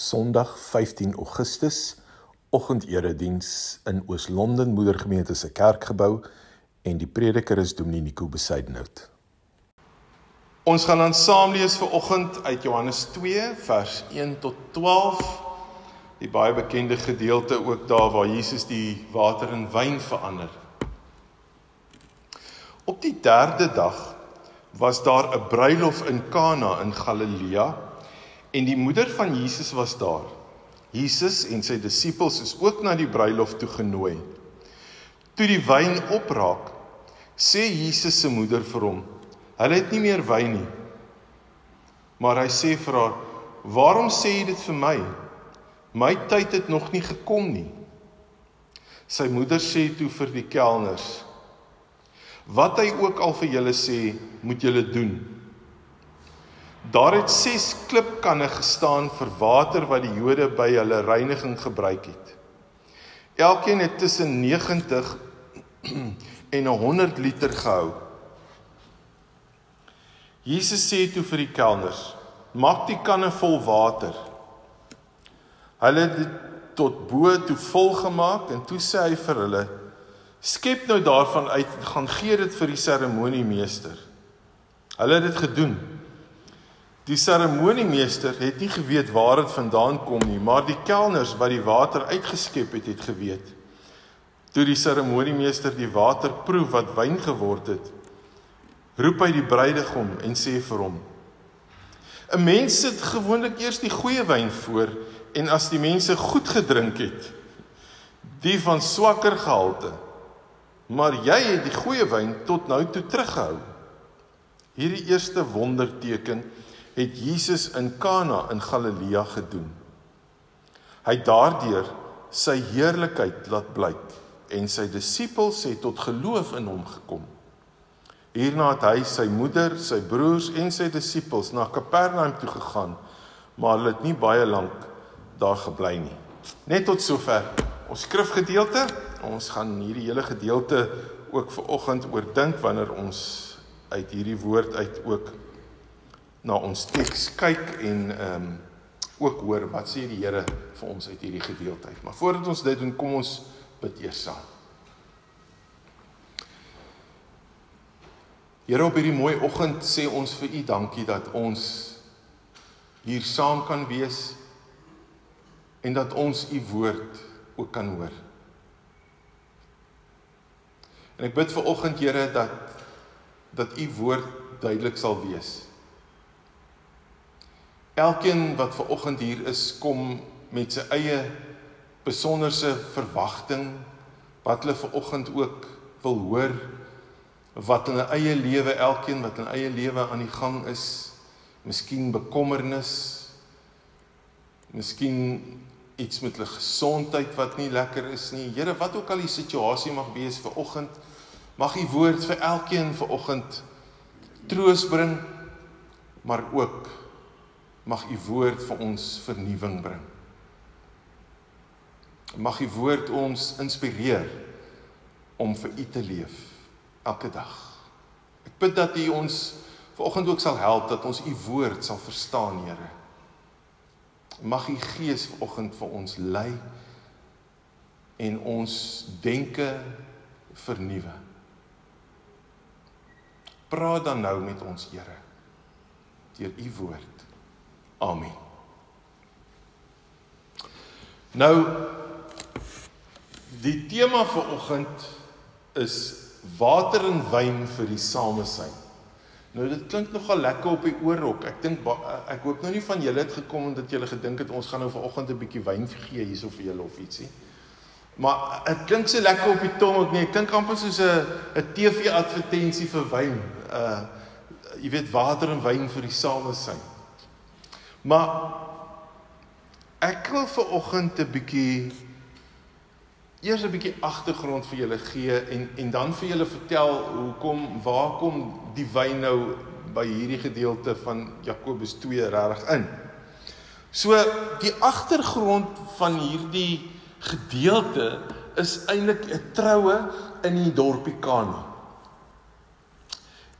Sondag 15 Augustus, oggendedediens in Oos-London Moedergemeente se kerkgebou en die prediker is Dominee Nico Besuidenhout. Ons gaan dan saam lees vir oggend uit Johannes 2 vers 1 tot 12. Die baie bekende gedeelte ook daar waar Jesus die water in wyn verander. Op die 3de dag was daar 'n bruilof in Kana in Galilea En die moeder van Jesus was daar. Jesus en sy disippels is ook na die bruilof toe genooi. Toe die wyn opraak, sê Jesus se moeder vir hom: "Hulle het nie meer wyn nie." Maar hy sê vir haar: "Waarom sê jy dit vir my? My tyd het nog nie gekom nie." Sy moeder sê toe vir die kelners: "Wat hy ook al vir julle sê, moet julle doen." Daar het 6 klipkanne gestaan vir water wat die Jode by hulle reiniging gebruik het. Elkeen het tussen 90 en 100 liter gehou. Jesus sê toe vir die kelners: "Maak die kanne vol water." Hulle het dit tot bo toe vol gemaak en toe sê hy vir hulle: "Skep nou daarvan uit en gaan gee dit vir die seremoniemeester." Hulle het dit gedoen. Die seremoniemeester het nie geweet waar dit vandaan kom nie, maar die kelners wat die water uitgeskep het, het geweet. Toe die seremoniemeester die water proe wat wyn geword het, roep hy die bruidegom en sê vir hom: "’n Mens sit gewoonlik eers die goeie wyn voor en as die mense goed gedrink het, die van swakker gehalte, maar jy het die goeie wyn tot nou toe teruggehou." Hierdie eerste wonderteken het Jesus in Kana in Galilea gedoen. Hy het daardeur sy heerlikheid laat blyk en sy disippels het tot geloof in hom gekom. Hierna het hy sy moeder, sy broers en sy disippels na Kapernaum toe gegaan, maar hulle het nie baie lank daar gebly nie. Net tot sover ons skrifgedeelte. Ons gaan hierdie hele gedeelte ook vir oggend oordink wanneer ons uit hierdie woord uit ook na ons teks kyk en ehm um, ook hoor wat sê die Here vir ons uit hierdie gedeelte uit. Maar voordat ons dit doen, kom ons bid eers saam. Here op hierdie mooi oggend sê ons vir U dankie dat ons hier saam kan wees en dat ons U woord ook kan hoor. En ek bid vir oggend Here dat dat U woord duidelik sal wees. Elkeen wat ver oggend hier is, kom met sy eie besonderse verwagting wat hulle ver oggend ook wil hoor wat in hulle eie lewe, elkeen wat in eie lewe aan die gang is, miskien bekommernis, miskien iets met hulle gesondheid wat nie lekker is nie. Here, wat ook al die situasie mag wees vir oggend, mag u woord vir elkeen vir oggend troos bring, maar ook mag u woord vir ons vernuwing bring. Mag u woord ons inspireer om vir u te leef elke dag. Ek bid dat u ons vanoggend ook sal help dat ons u woord sal verstaan, Here. Mag u gees vanoggend vir ons lei en ons denke vernuwe. Praat dan nou met ons, Here, deur u woord. Amen. Nou die tema vir oggend is water en wyn vir die samesyn. Nou dit klink nogal lekker op die oorrok. Ek dink ek hoop nou nie van julle het gekom en dat julle gedink het ons gaan nou vanoggend 'n bietjie wyn gee hierso vir julle of ietsie. Maar dit klink so lekker op die tong ook nie. Ek dink amper soos 'n 'n TV advertensie vir wyn. Uh jy weet water en wyn vir die samesyn. Maar ek wil vir oggend 'n bietjie eers 'n bietjie agtergrond vir julle gee en en dan vir julle vertel hoekom waar kom die wyn nou by hierdie gedeelte van Jakobus 2 regtig in. So die agtergrond van hierdie gedeelte is eintlik 'n troue in die dorpie Kana.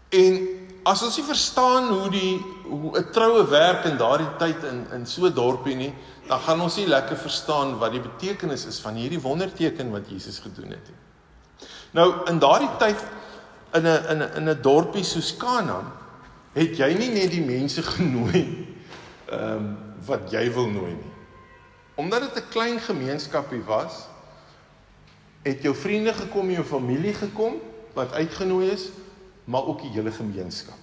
En as ons nie verstaan hoe die hoe 'n troue werk in daardie tyd in in so 'n dorpie nie, dan gaan ons nie lekker verstaan wat die betekenis is van hierdie wonderteken wat Jesus gedoen het nie. Nou in daardie tyd in 'n in 'n in 'n dorpie soos Kanaan het jy nie net die mense genooi ehm um, wat jy wil nooi nie. Omdat dit 'n klein gemeenskapie was, het jou vriende gekom, jou familie gekom wat uitgenooi is, maar ook die hele gemeenskap.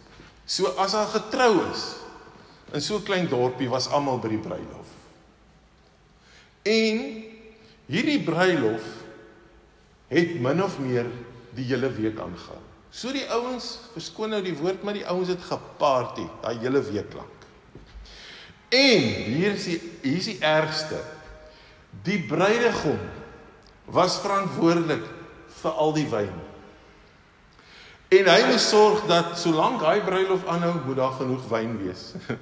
So as daar getrou is in so 'n klein dorpie was almal by die bruilof. En hierdie bruilof het min of meer die hele week aangegaan. So die ouens, verskoon nou die woord, maar die ouens het geparty daai hele week lank. En hier is die hier is die ergste. Die bruidegom was verantwoordelik vir al die wyn. En hy moet sorg dat solank hy bruilof aanhou, moet daar genoeg wyn wees.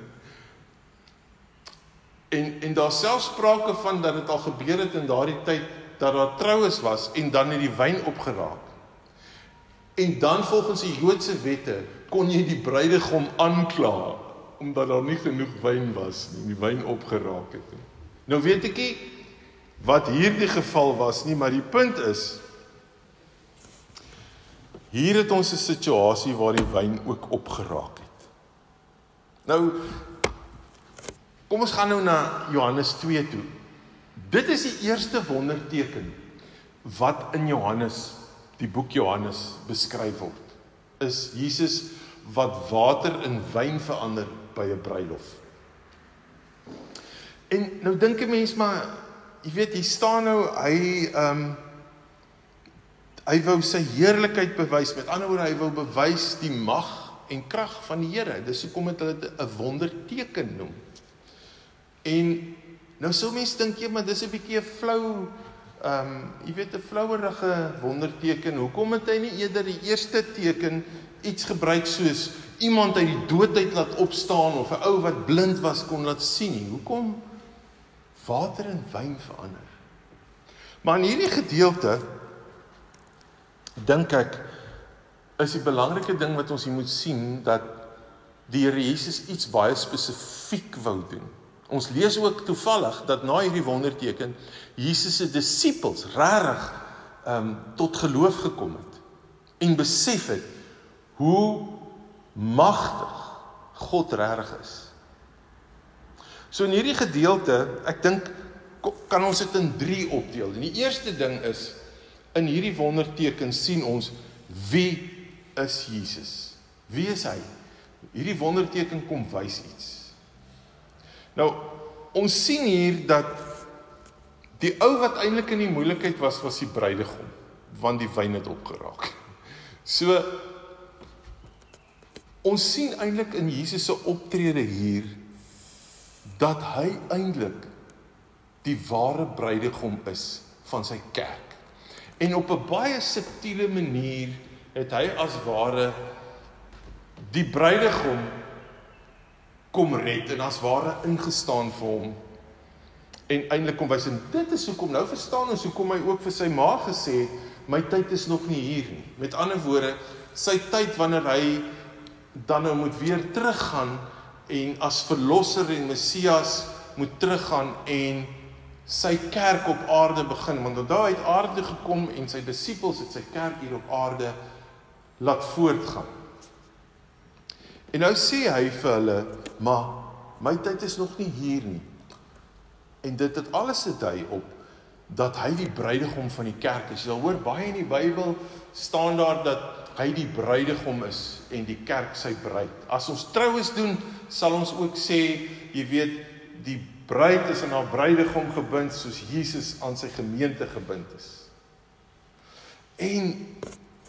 en en daar selfs sprake van dat dit al gebeur het in daardie tyd dat daar troues was en dan het die wyn opgeraak. En dan volgens die Joodse wette kon jy die bruidegom aankla omdat daar nie genoeg wyn was nie, die wyn opgeraak het nie. Nou weet ek nie wat hierdie geval was nie, maar die punt is hier het ons 'n situasie waar die wyn ook opgeraak het. Nou kom ons gaan nou na Johannes 2 toe. Dit is die eerste wonderteken wat in Johannes, die boek Johannes beskryf word. Is Jesus wat water in wyn verander by 'n bruilof. En nou dink 'n mens maar jy weet hier staan nou hy ehm um, hy wou sy heerlikheid bewys. Met ander woorde hy wou bewys die mag en krag van die Here. Dis hoekom het hulle dit 'n wonderteken noem. En nou sou mense dink jy maar dis 'n bietjie 'n flou ehm um, jy weet 'n flouerige wonderteken. Hoekom het hy nie eerder die eerste teken iets gebruik soos iemand uit die dood uit laat opstaan of 'n ou wat blind was kon laat sien nie? Hoekom water in wyn verander. Maar in hierdie gedeelte dink ek is die belangrike ding wat ons hier moet sien dat die Here Jesus iets baie spesifiek wou doen. Ons lees ook toevallig dat na hierdie wonderteken Jesus se disippels regtig ehm um, tot geloof gekom het en besef het hoe magtig God regtig is. So in hierdie gedeelte, ek dink kan ons dit in 3 opdeel. En die eerste ding is in hierdie wonderteken sien ons wie is Jesus? Wie is hy? Hierdie wonderteken kom wys iets. Nou, ons sien hier dat die ou wat eintlik in die moeilikheid was, was die bruidegom, want die wyn het opgeraak. So ons sien eintlik in Jesus se optrede hier dat hy eintlik die ware bruidegom is van sy kerk. En op 'n baie subtiele manier het hy as ware die bruidegom kom red en as ware ingestaan vir hom. En eintlik kom wys en dit is hoekom nou verstaan ons hoekom hy ook vir sy ma gesê het my tyd is nog nie hier nie. Met ander woorde, sy tyd wanneer hy dan nou moet weer teruggaan en as verlosser en Messias moet teruggaan en sy kerk op aarde begin want onthou hy het aarde gekom en sy disippels het sy kerk hier op aarde laat voortgaan. En nou sê hy vir hulle, maar my tyd is nog nie hier nie. En dit het alles se dui op dat hy die bruidegom van die kerk is. Jy sal hoor baie in die Bybel staan daar dat hy die bruidegom is en die kerk sy bruid. As ons troues doen, sal ons ook sê, jy weet, die bruid is aan haar bruidegom gebind soos Jesus aan sy gemeente gebind is. En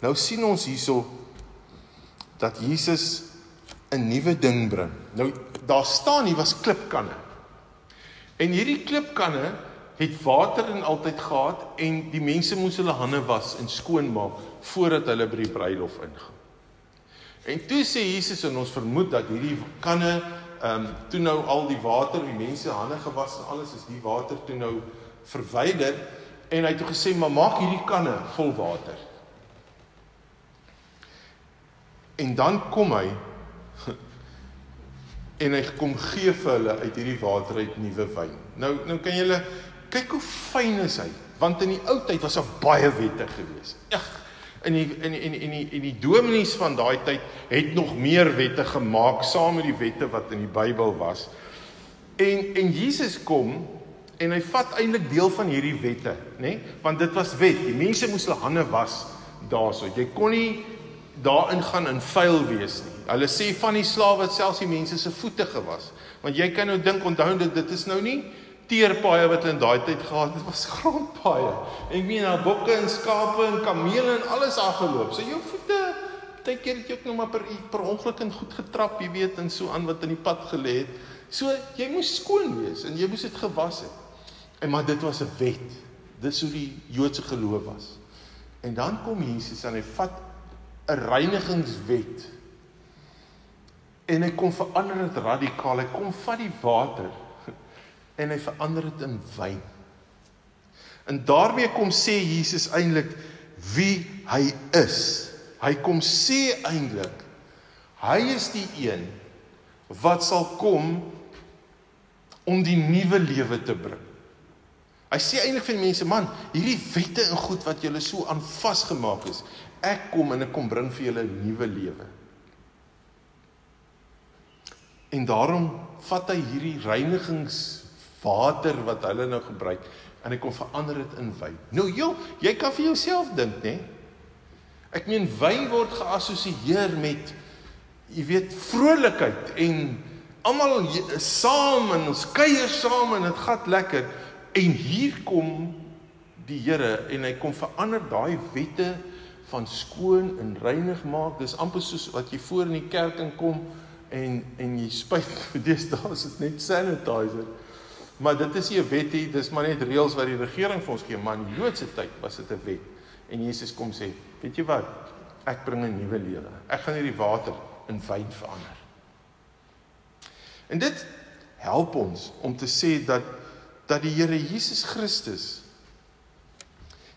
nou sien ons hierso dat Jesus 'n nuwe ding bring. Nou daar staan hier was klipkanne. En hierdie klipkanne het water in altyd gehad en die mense moes hulle hande was en skoon maak voordat hulle by die bruilof ingaan. En toe sê Jesus en ons vermoed dat hierdie kanne ehm um, toe nou al die water, die mense hande gewas en alles is die water toe nou verwyder en hy het toe gesê maar maak hierdie kanne vol water. En dan kom hy en hy kom gee vir hulle uit hierdie water uit nuwe wyn. Nou nou kan julle kyk hoe fyn is hy, want in die ou tyd was daar baie wette gewees. Ag, in die in die, in die, in die, in die dominees van daai tyd het nog meer wette gemaak saam met die wette wat in die Bybel was. En en Jesus kom en hy vat eintlik deel van hierdie wette, nê? Nee? Want dit was wet. Die mense moes hulle hande was daarso. Jy kon nie daarin gaan in vuil wees nie. Hulle sê van die slawe het selfs die mense se voete gewas. Want jy kan nou dink onthou dit dit is nou nie teerpaaie wat hulle in daai tyd gehad het, was grondpaaie. En ek meen daar bokke en skape en kamele en alles afgeloop. So jou voete baie keer het jy ook nog maar per per ongeluk in goed getrap, jy weet, en so aan wat in die pad gelê het. So jy moes skoon wees en jy moes dit gewas het. En maar dit was 'n wet. Dis hoe die Joodse geloof was. En dan kom Jesus en hy vat 'n reinigingswet. En hy kom verander dit radikaal. Hy kom vat die water en hy verander dit in wyn. En daarmee kom sê Jesus eintlik wie hy is. Hy kom sê eintlik hy is die een wat sal kom om die nuwe lewe te bring. Hy sê eintlik vir die mense, man, hierdie wette en goed wat julle so aan vasgemaak is, ek kom en ek kom bring vir julle 'n nuwe lewe. En daarom vat hy hierdie reinigingswater wat hulle nou gebruik en hy kom verander dit in wyn. Nou joh, jy kan vir jouself dink, nê? Ek meen wyn word geassosieer met jy weet vrolikheid en almal saam en ons kuier saam en dit gaan lekker. En hier kom die Here en hy kom verander daai wette van skoon en reinig maak. Dis amper soos wat jy voor in die kerk inkom en en jy spuit deesdae is dit net sanitizer. Maar dit is nie 'n wet nie, dis maar net reëls wat die regering vir ons gee. Maar in Joodse tyd was dit 'n wet. En Jesus kom sê, weet jy wat? Ek bring 'n nuwe lewe. Ek gaan hierdie water in wyn verander. En dit help ons om te sê dat dat die Here Jesus Christus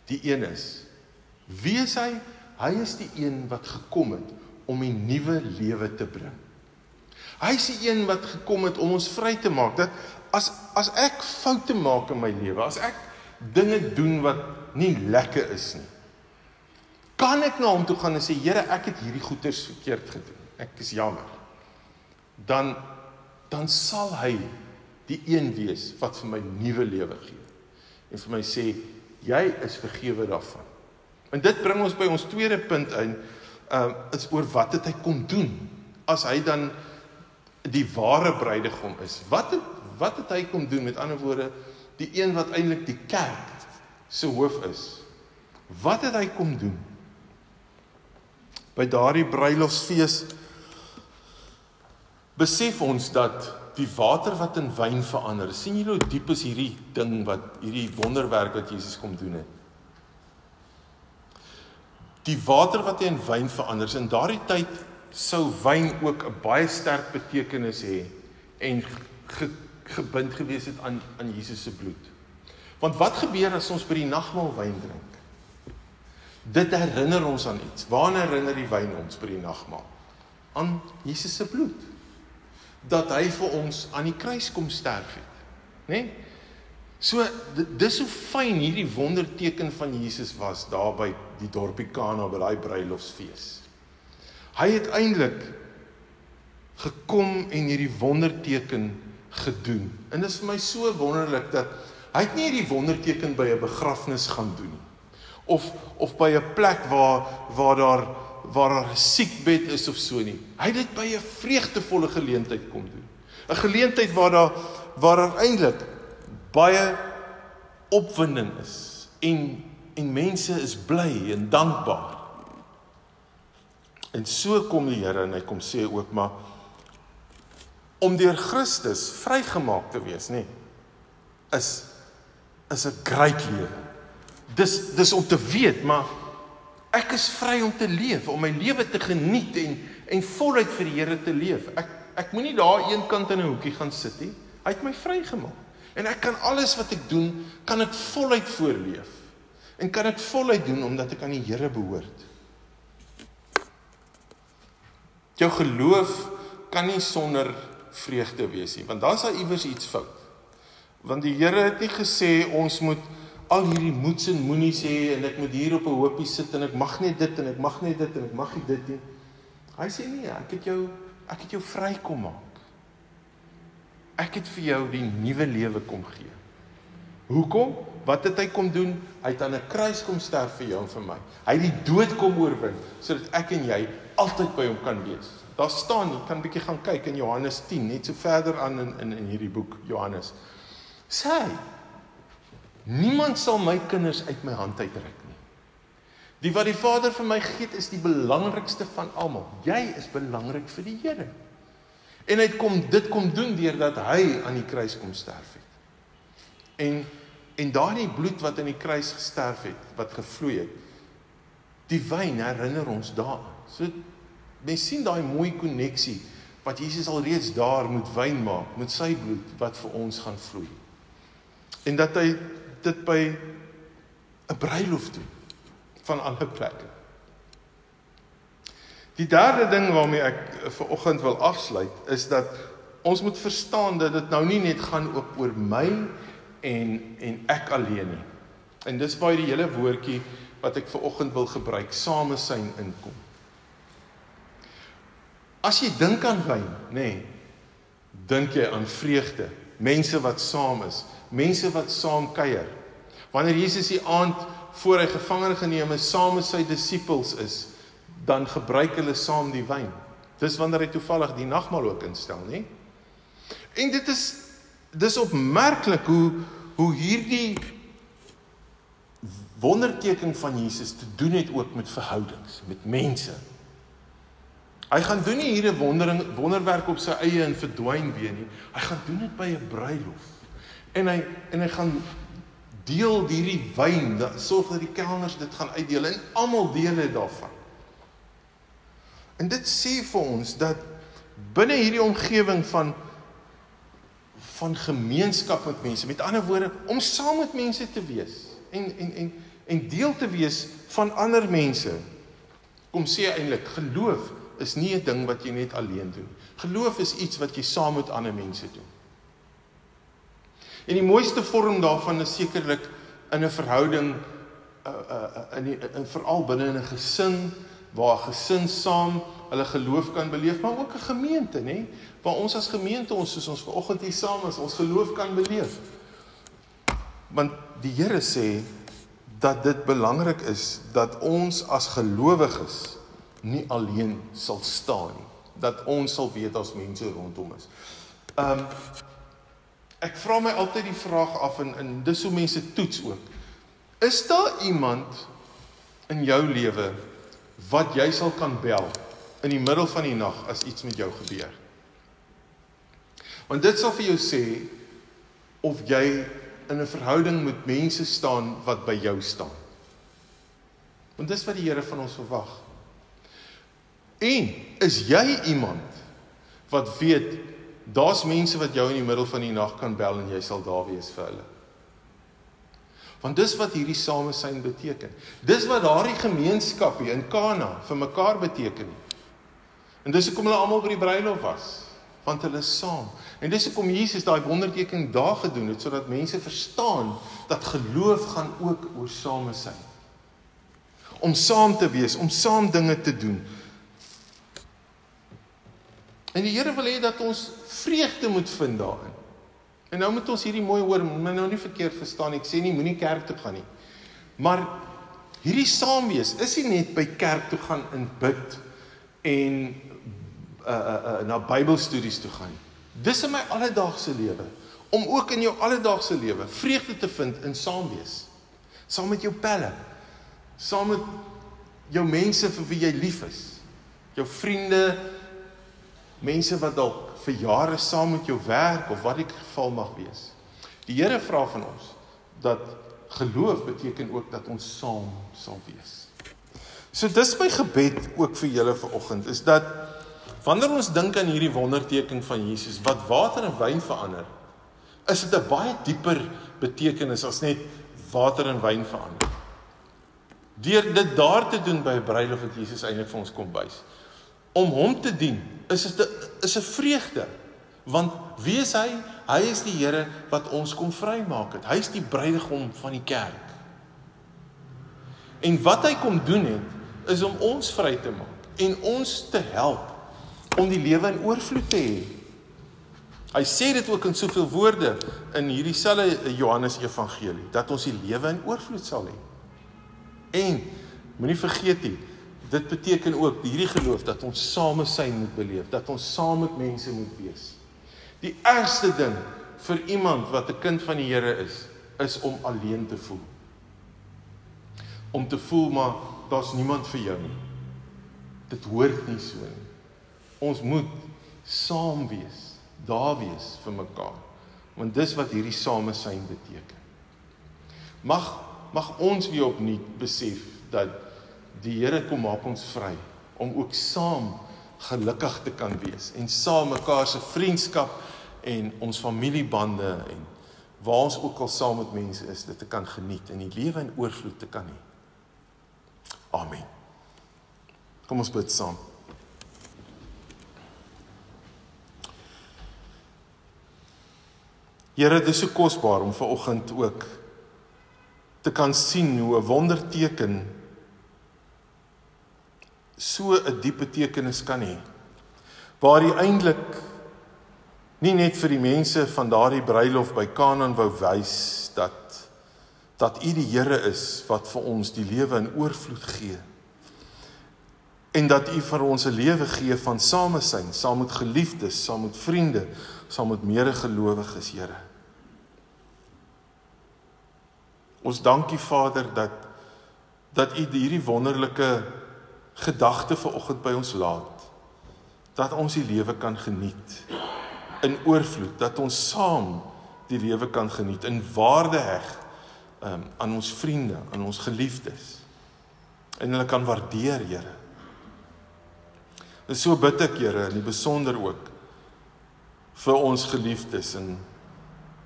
die een is. Wie is hy? Hy is die een wat gekom het om 'n nuwe lewe te bring. Hy is die een wat gekom het om ons vry te maak. Dat as as ek foute maak in my lewe, as ek dinge doen wat nie lekker is nie, kan ek na hom toe gaan en sê Here, ek het hierdie goeters verkeerd gedoen. Ek is jammer. Dan dan sal hy die een wees wat vir my nuwe lewe gee en vir my sê jy is vergewe daarvan. En dit bring ons by ons tweede punt in uh is oor wat het hy kom doen as hy dan die ware bruidegom is. Wat het wat het hy kom doen met ander woorde die een wat eintlik die kerk se hoof is. Wat het hy kom doen? By daardie bruilofsfees besef ons dat die water wat in wyn verander. sien jy hoe diep is hierdie ding wat hierdie wonderwerk wat Jesus kom doen het? Die water wat in wyn verander. In daardie tyd sou wyn ook 'n baie sterk betekenis hê en gebind gewees het aan aan Jesus se bloed. Want wat gebeur as ons by die nagmaal wyn drink? Dit herinner ons aan iets. Waarna herinner die wyn ons by die nagmaal? Aan Jesus se bloed dat hy vir ons aan die kruis kom sterf het. Né? Nee? So dis hoe fyn hierdie wonderteken van Jesus was daar by die dorpie Kana by daai bruilofsfees. Hy het eintlik gekom en hierdie wonderteken gedoen. En dit is vir my so wonderlik dat hy het nie hierdie wonderteken by 'n begrafnis gaan doen nie. Of of by 'n plek waar waar daar waar daar 'n siekbed is of so nie. Hy het dit by 'n vreugdevolle geleentheid kom doen. 'n Geleentheid waar daar waar daar eintlik baie opwinding is en en mense is bly en dankbaar. En so kom die Here en hy kom sê ook maar om deur Christus vrygemaak te wees, nê, is is 'n groot lewe. Dis dis om te weet, maar Ek is vry om te leef, om my lewe te geniet en en voluit vir die Here te leef. Ek ek moenie daar eenkant in 'n hoekie gaan sit nie. Hy het my vrygemaak. En ek kan alles wat ek doen, kan ek voluit voorleef. En kan ek voluit doen omdat ek aan die Here behoort. Jou geloof kan nie sonder vreugde wees nie, want dan sal iewers iets fout. Want die Here het nie gesê ons moet al hierdie moets en moenies hê en ek moet hier op 'n hoopie sit en ek mag net dit en ek mag net dit en ek mag nie dit nie. Hy sê nee, ek het jou ek het jou vry kom maak. Ek het vir jou die nuwe lewe kom gee. Hoekom? Wat het hy kom doen? Hy het aan 'n kruis kom sterf vir jou en vir my. Hy het die dood kom oorwin sodat ek en jy altyd by hom kan wees. Daar staan, jy kan bietjie gaan kyk in Johannes 10, net so verder aan in in in hierdie boek Johannes. Sê hy, niemand sal my kinders uit my hand uitruk nie. Die wat die Vader vir my gee, is die belangrikste van almal. Jy is belangrik vir die Here. En hy kom dit kom doen deurdat hy aan die kruis kom sterf het. En en daardie bloed wat aan die kruis gesterf het, wat gevloei het, die wyn herinner ons daaraan. So mens sien daai mooi koneksie wat Jesus alreeds daar moet wyn maak met sy bloed wat vir ons gaan vloei. En dat hy dit by 'n bruilof doen van alle plekke. Die derde ding waarmee ek vir oggend wil afsluit is dat ons moet verstaan dat dit nou nie net gaan op oor my en en ek alleen nie. En dis waar die hele woordjie wat ek ver oggend wil gebruik, samesyn inkom. As jy dink aan wyn, nê, nee, dink jy aan vreugde, mense wat saam is, mense wat saam kuier. Wanneer Jesus die aand voor hy gevange geneem is, saam met sy disippels is, dan gebruik hulle saam die wyn. Dis wanneer hy toevallig die nagmaal ook instel, nê? En dit is dis opmerklik hoe hoe hierdie wonderteken van Jesus te doen het ook met verhoudings, met mense. Hy gaan doen nie hier 'n wondering wonderwerk op sy eie en verdwyn weer nie. Hy gaan doen dit by 'n bruilof. En hy en hy gaan deel hierdie wyn, sorg dat die kelners dit gaan uitdeel en almal deel het daarvan. En dit sê vir ons dat binne hierdie omgewing van van gemeenskap met mense, met ander woorde om saam met mense te wees en en en en deel te wees van ander mense. Kom sê eintlik geloof is nie 'n ding wat jy net alleen doen. Geloof is iets wat jy saam met ander mense doen. En die mooiste vorm daarvan is sekerlik in 'n verhouding uh uh in in veral binne in 'n gesin waar 'n gesin saam hulle geloof kan beleef, maar ook 'n gemeente, nê? Waar ons as gemeente ons soos ons vanoggend hier saam is, ons geloof kan beleef. Want die Here sê dat dit belangrik is dat ons as gelowiges nie alleen sal staan nie dat ons sal weet as mense rondom is. Um ek vra my altyd die vraag af en en dis hoe mense toets ook. Is daar iemand in jou lewe wat jy sal kan bel in die middel van die nag as iets met jou gebeur? Want dit sal vir jou sê of jy in 'n verhouding met mense staan wat by jou staan. Want dis wat die Here van ons verwag. En is jy iemand wat weet daar's mense wat jou in die middel van die nag kan bel en jy sal daar wees vir hulle? Want dis wat hierdie samesyn beteken. Dis wat daardie gemeenskap hier in Kana vir mekaar beteken. En dis hoekom hulle almal by die bruilof was, want hulle is saam. En dis hoekom Jesus daai wonderteken daar gedoen het sodat mense verstaan dat geloof gaan ook oor samesyn. Om saam te wees, om saam dinge te doen, En die Here wil hê dat ons vreugde moet vind daarin. En nou moet ons hierdie mooi hoor, moet nou nie verkeerd verstaan nie. Ek sê nie moenie kerk toe gaan nie. Maar hierdie saamwees is nie net by kerk toe gaan in bid en uh uh, uh na Bybelstudies toe gaan. Dis in my alledaagse lewe om ook in jou alledaagse lewe vreugde te vind in saamwees. Saam met jou pelle. Saam met jou mense vir wie jy lief is. Jou vriende, mense wat dalk vir jare saam met jou werk of wat die geval mag wees. Die Here vra van ons dat geloof beteken ook dat ons saam sal wees. So dis my gebed ook vir julle vanoggend is dat wanneer ons dink aan hierdie wonderteken van Jesus wat water in wyn verander, is dit 'n baie dieper betekenis as net water in wyn verander. Deur dit daar te doen by 'n bruilof wat Jesus eintlik vir ons kom wys Om hom te dien is dit is 'n vreugde. Want wie is hy? Hy is die Here wat ons kom vrymaak het. Hy is die bruidegom van die kerk. En wat hy kom doen het is om ons vry te maak en ons te help om die lewe in oorvloed te hê. Hy sê dit ook in soveel woorde in hierdie selfe Johannes Evangelie dat ons die lewe in oorvloed sal hê. En moenie vergeet nie, dit beteken ook hierdie geloof dat ons samesyn moet beleef, dat ons saam met mense moet wees. Die ergste ding vir iemand wat 'n kind van die Here is, is om alleen te voel om te voel maar daar's niemand vir jou nie. Dit hoort nie so nie. Ons moet saam wees, daar wees vir mekaar. Want dis wat hierdie samesyn beteken. Mag mag ons weer opnuut besef dat die Here kom maak ons vry om ook saam gelukkig te kan wees en saam mekaar se vriendskap en ons familiebande en waar ons ook al saam met mense is dit te kan geniet en die lewe in oorvloed te kan hê. Amen. Kom ons bid saam. Here, dit is so kosbaar om ver oggend ook te kan sien hoe 'n wonderteken so 'n diepe betekenis kan hê. Waar hy eintlik nie net vir die mense van daardie bruilof by Kanaan wou wys dat dat U die Here is wat vir ons die lewe in oorvloed gee. En dat U vir ons 'n lewe gee van samesyn, saam met geliefdes, saam met vriende, saam met medegelowiges, Here. Ons dankie Vader dat dat U hierdie wonderlike gedagte vir oggend by ons laat. Dat ons die lewe kan geniet in oorvloed, dat ons saam die lewe kan geniet in waarde heg um, aan ons vriende, aan ons geliefdes. En hulle kan waardeer, Here. En so bid ek, Here, in die besonder ook vir ons geliefdes en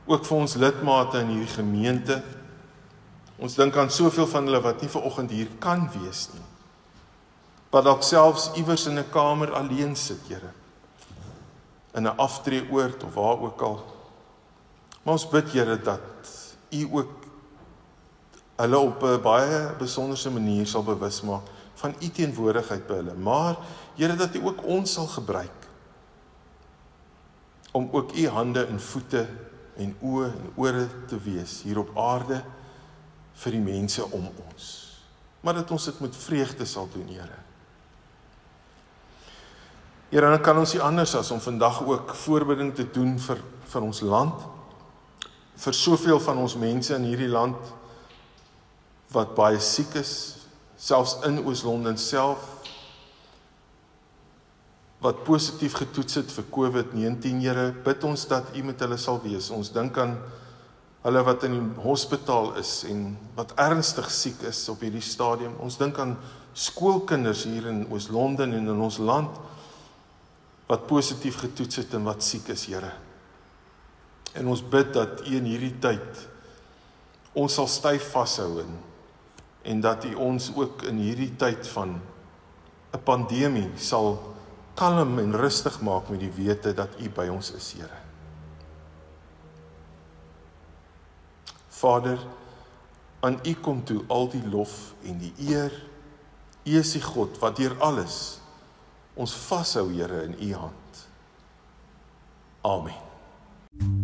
ook vir ons lidmate in hierdie gemeente. Ons dink aan soveel van hulle wat nie ver oggend hier kan wees nie. Wat dalk selfs iewers in 'n kamer alleen sit, Here. In 'n aftreeoord of waar ook al. Maar ons bid, Here, dat U ook hulle op 'n baie besonderse manier sal bewus maak van u teenwoordigheid by hulle. Maar Here dat u ook ons sal gebruik om ook u hande en voete en oë en ore te wees hier op aarde vir die mense om ons. Maar dat ons dit met vreugde sal doen, Here. Here, dan kan ons nie anders as om vandag ook voorbereiding te doen vir vir ons land vir soveel van ons mense in hierdie land wat baie siek is, selfs in Oos-London self wat positief getoets het vir COVID-19, Here, bid ons dat U met hulle sal wees. Ons dink aan hulle wat in die hospitaal is en wat ernstig siek is op hierdie stadium. Ons dink aan skoolkinders hier in Oos-London en in ons land wat positief getoets het en wat siek is, Here. En ons bid dat U in hierdie tyd ons sal styf vashou en en dat U ons ook in hierdie tyd van 'n pandemie sal kalm en rustig maak met die wete dat U by ons is, Here. Vader, aan U kom toe al die lof en die eer. U is die God wat deur alles ons vashou Here in u hand. Amen.